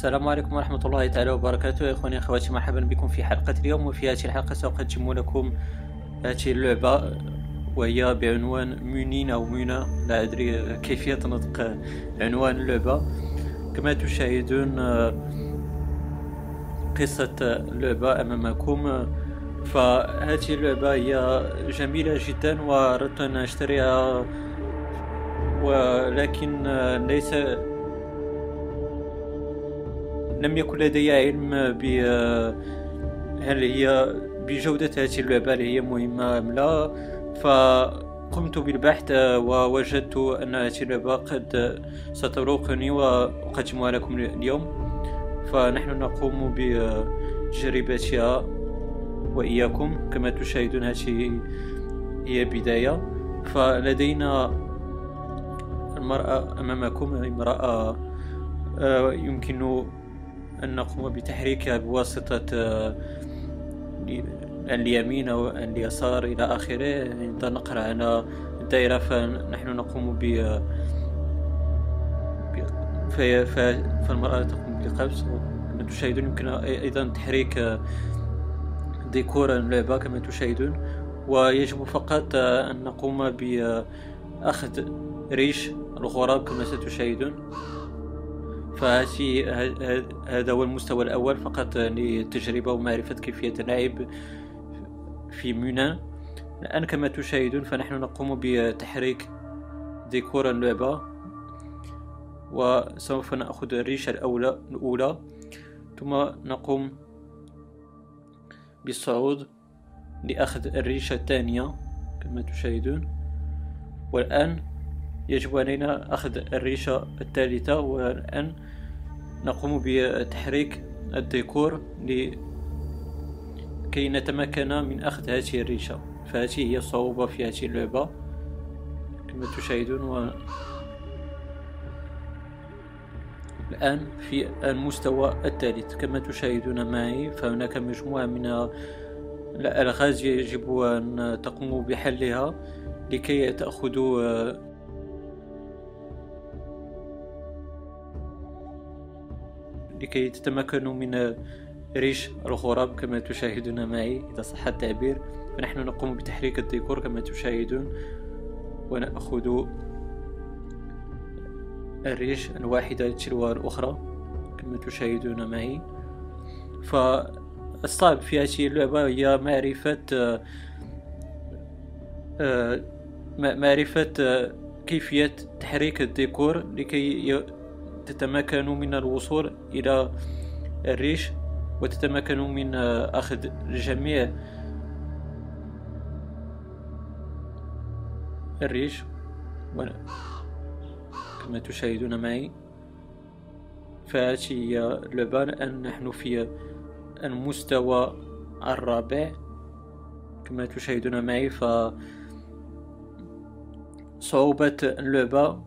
السلام عليكم ورحمة الله تعالى وبركاته. يا إخواني أخواتي مرحبا بكم في حلقة اليوم. وفي هذه الحلقة سأقدم لكم هذه اللعبة وهي بعنوان مونين أو مونا لا أدري كيفية نطق عنوان اللعبة. كما تشاهدون قصة اللعبة أمامكم. فهذه اللعبة هي جميلة جدا وأردت أن أشتريها ولكن ليس لم يكن لدي علم ب هل هي بجودة هذه اللعبة هل هي مهمة أم لا؟ فقمت بالبحث ووجدت أن هذه اللعبة قد ستروقني وأقدمها لكم اليوم. فنحن نقوم بتجربتها وإياكم كما تشاهدون هذه هي بداية فلدينا المرأة أمامكم امرأة آه، يمكن أن نقوم بتحريكها بواسطة آه، اليمين أو اليسار إلى آخره. عندما نقرأ على الدائرة فنحن نقوم ب فالمرأة تقوم كما تشاهدون يمكن أيضا تحريك ديكور اللعبة كما تشاهدون. ويجب فقط أن نقوم بأخذ ريش الغراب كما ستشاهدون. فهذه هذا هو المستوى الأول فقط للتجربة ومعرفة كيفية اللعب في مونان الآن كما تشاهدون فنحن نقوم بتحريك ديكور اللعبة وسوف نأخذ الريشة الأولى الأولى. ثم نقوم بالصعود لأخذ الريشة الثانية كما تشاهدون. والآن يجب علينا أخذ الريشة الثالثة والآن نقوم بتحريك الديكور لكي نتمكن من أخذ هذه الريشة. فهذه هي الصعوبة في هذه اللعبة كما تشاهدون. و... الآن في المستوى الثالث كما تشاهدون معي فهناك مجموعة من الألغاز يجب أن تقوموا بحلها لكي تأخذوا لكي تتمكنوا من ريش الغراب كما تشاهدون معي إذا صح التعبير. فنحن نقوم بتحريك الديكور كما تشاهدون ونأخذ الريش الواحدة تلو الأخرى كما تشاهدون معي. فالصعب في هذه اللعبة هي معرفة آه، معرفة كيفية تحريك الديكور لكي تتمكن من الوصول إلى الريش وتتمكن من أخذ جميع الريش. كما تشاهدون معي فهذه هي اللعبة الآن نحن في المستوى الرابع. كما تشاهدون معي ف صعوبة اللعبة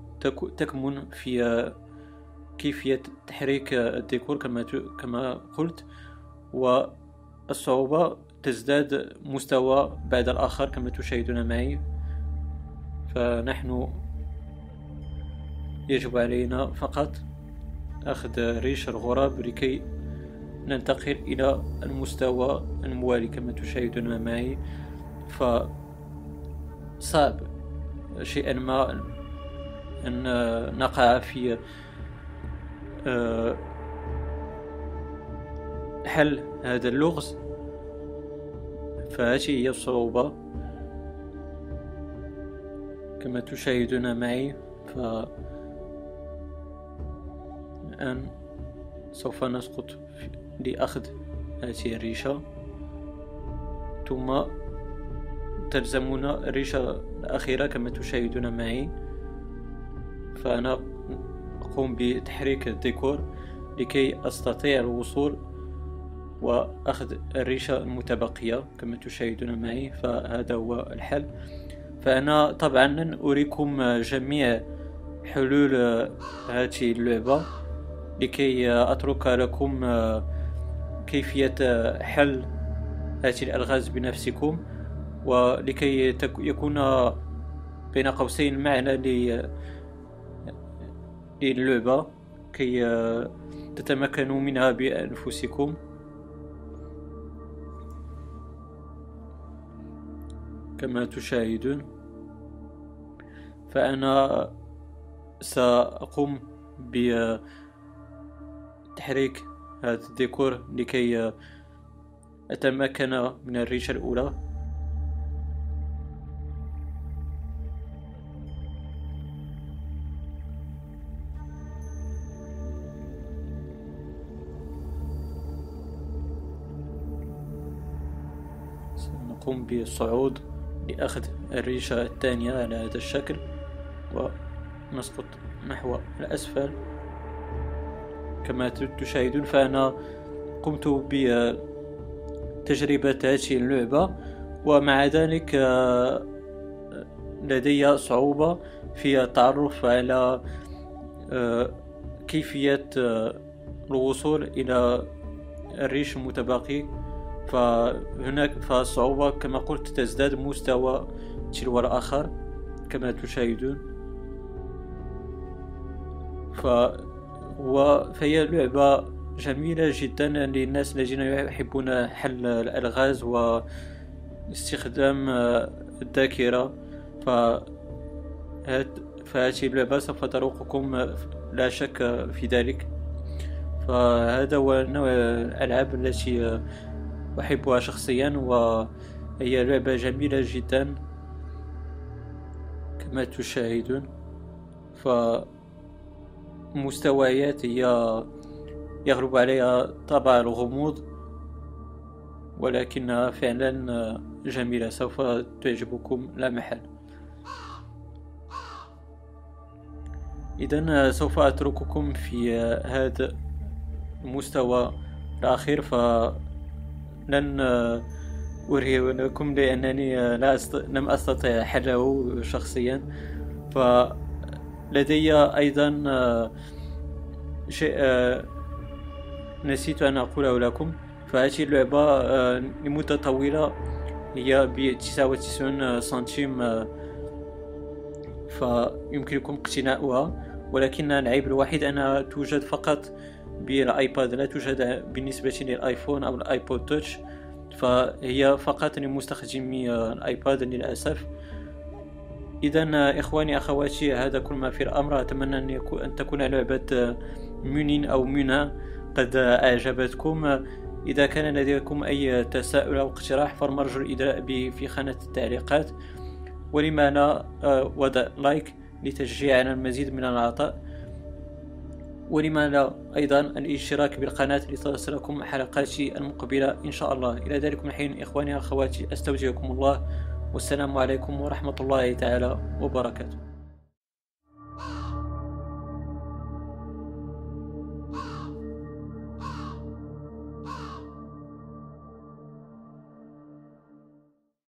تكمن في كيفية تحريك الديكور كما كما قلت والصعوبة تزداد مستوى بعد الآخر كما تشاهدون معي. فنحن يجب علينا فقط أخذ ريش الغراب لكي ننتقل إلى المستوى الموالي كما تشاهدون معي. فصعب شيئا ما أن نقع في حل هذا اللغز؟ فهذه هي الصعوبة. كما تشاهدون معي ف الآن سوف نسقط لأخذ هذه الريشة. ثم تلزمنا الريشة الأخيرة كما تشاهدون معي. فأنا أقوم بتحريك الديكور لكي أستطيع الوصول وأخذ الريشة المتبقية كما تشاهدون معي فهذا هو الحل فأنا طبعا لن أريكم جميع حلول هذه اللعبة لكي أترك لكم كيفية حل هذه الألغاز بنفسكم ولكي يكون بين قوسين معنى للعبة كي تتمكنوا منها بأنفسكم كما تشاهدون فأنا سأقوم بتحريك هذا الديكور لكي أتمكن من الريشة الأولى. سنقوم بالصعود لأخذ الريشة الثانية على هذا الشكل ونسقط نحو الأسفل. كما تشاهدون فأنا قمت بتجربة هذه اللعبة ومع ذلك لدي صعوبة في التعرف على كيفية الوصول إلى الريش المتبقي. فهناك فالصعوبة كما قلت تزداد مستوى تلو الآخر كما تشاهدون. ف فهي لعبة جميلة جدا للناس الذين يحبون حل الألغاز واستخدام الذاكرة. ف فهذه اللعبة سوف تروقكم لا شك في ذلك. فهذا هو نوع الألعاب التي أحبها شخصيا وهي لعبة جميلة جدا كما تشاهدون. فمستويات هي يغلب عليها طابع الغموض ولكنها فعلا جميلة سوف تعجبكم لا محل إذا سوف أترككم في هذا المستوى الأخير ف لن لكم لأنني لا أست... لم أستطع حله شخصيا. فلدي أيضا شيء نسيت أن أقوله لكم. فهذه اللعبة لمدة طويلة هي ب 99 سنتيم فيمكنكم اقتناؤها. ولكن العيب الوحيد أنها توجد فقط بالايباد لا توجد بالنسبة للآيفون أو الايبود توتش فهي فقط لمستخدمي الآيباد للأسف. اذا إخواني أخواتي هذا كل ما في الأمر. أتمنى أن, تكون لعبة مونين أو منى قد أعجبتكم. إذا كان لديكم أي تساؤل أو اقتراح فالمرجو الادلاء به في خانة التعليقات. ولما لا وضع لايك لتشجيع على المزيد من العطاء. ولما لا أيضا الاشتراك بالقناة لتصلكم حلقاتي المقبلة إن شاء الله؟ إلى ذلك الحين إخواني وأخواتي أستودعكم الله والسلام عليكم ورحمة الله تعالى وبركاته.